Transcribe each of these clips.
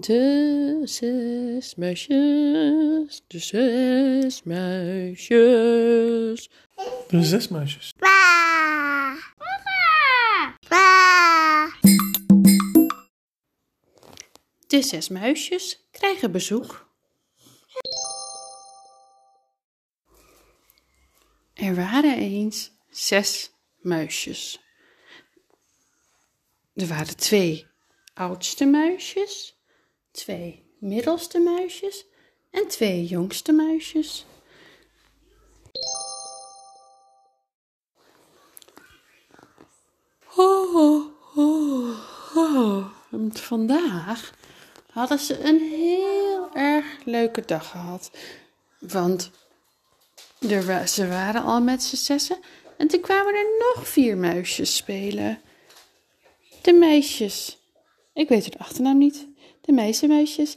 De zes muisjes, de zes muisjes. De zes muisjes. De zes muisjes krijgen bezoek. Er waren eens zes muisjes. Er waren twee oudste muisjes, twee middelste muisjes en twee jongste muisjes. Oh, oh. En Vandaag hadden ze een heel erg leuke dag gehad. Want er ze waren al met z'n zessen en toen kwamen er nog vier muisjes spelen. De meisjes. Ik weet de achternaam niet. De meisjemuisjes.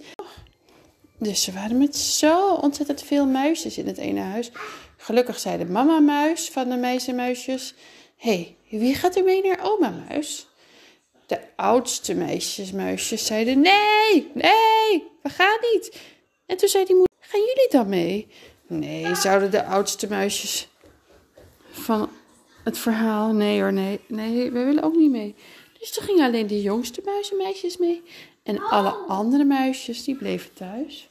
Dus ze waren met zo ontzettend veel muisjes in het ene huis. Gelukkig zei de mama muis van de meisjemuisjes... Hé, hey, wie gaat er mee naar oma muis? De oudste meisjesmuisjes zeiden... Nee, nee, we gaan niet. En toen zei die moeder... Gaan jullie dan mee? Nee, zouden de oudste muisjes van het verhaal... Nee hoor, nee, nee, we willen ook niet mee. Dus toen gingen alleen de jongste muizenmeisjes mee. En alle andere muisjes, die bleven thuis.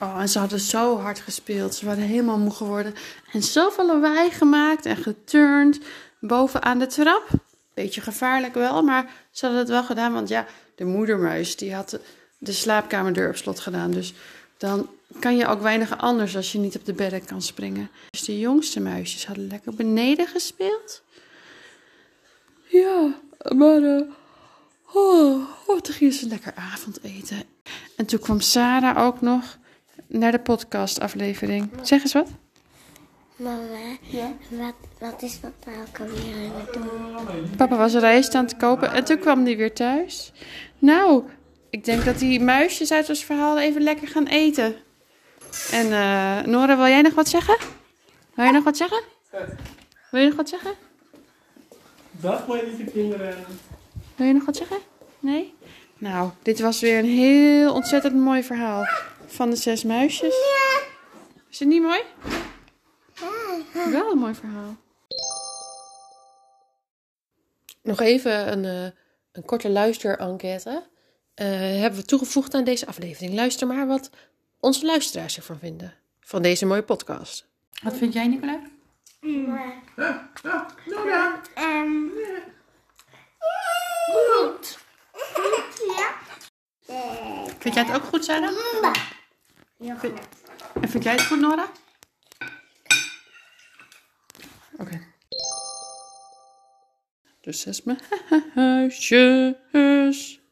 Oh, en ze hadden zo hard gespeeld. Ze waren helemaal moe geworden. En zoveel lawaai gemaakt en geturnd bovenaan de trap. Beetje gevaarlijk wel, maar ze hadden het wel gedaan. Want ja, de moedermuis die had de slaapkamerdeur op slot gedaan. Dus dan kan je ook weinig anders als je niet op de bedden kan springen. Dus de jongste muisjes hadden lekker beneden gespeeld. Ja, maar eh, oh, oh, toen gingen ze lekker avondeten. En toen kwam Sarah ook nog naar de podcastaflevering. Zeg eens wat. Mama, wat, wat is papa ook alweer aan het doen? Papa was een rijst aan het kopen en toen kwam hij weer thuis. Nou, ik denk dat die muisjes uit ons verhaal even lekker gaan eten. En eh Nora, wil jij nog wat zeggen? Wil je nog wat zeggen? Wil je nog wat zeggen? Dag mijn lieve kinderen. Wil je nog wat zeggen? Nee? Nou, dit was weer een heel ontzettend mooi verhaal van de zes muisjes. Is het niet mooi? Wel een mooi verhaal. Nog even een, eh, een korte luisterenquête. Eh hebben we toegevoegd aan deze aflevering. Luister maar wat onze luisteraars ervan vinden. Van deze mooie podcast. Wat vind jij, Nicola? Um, goed. Ja. Vind jij het ook goed, Sarah? Goed. En vind jij het goed, Nora? Oké. De zes muisjes.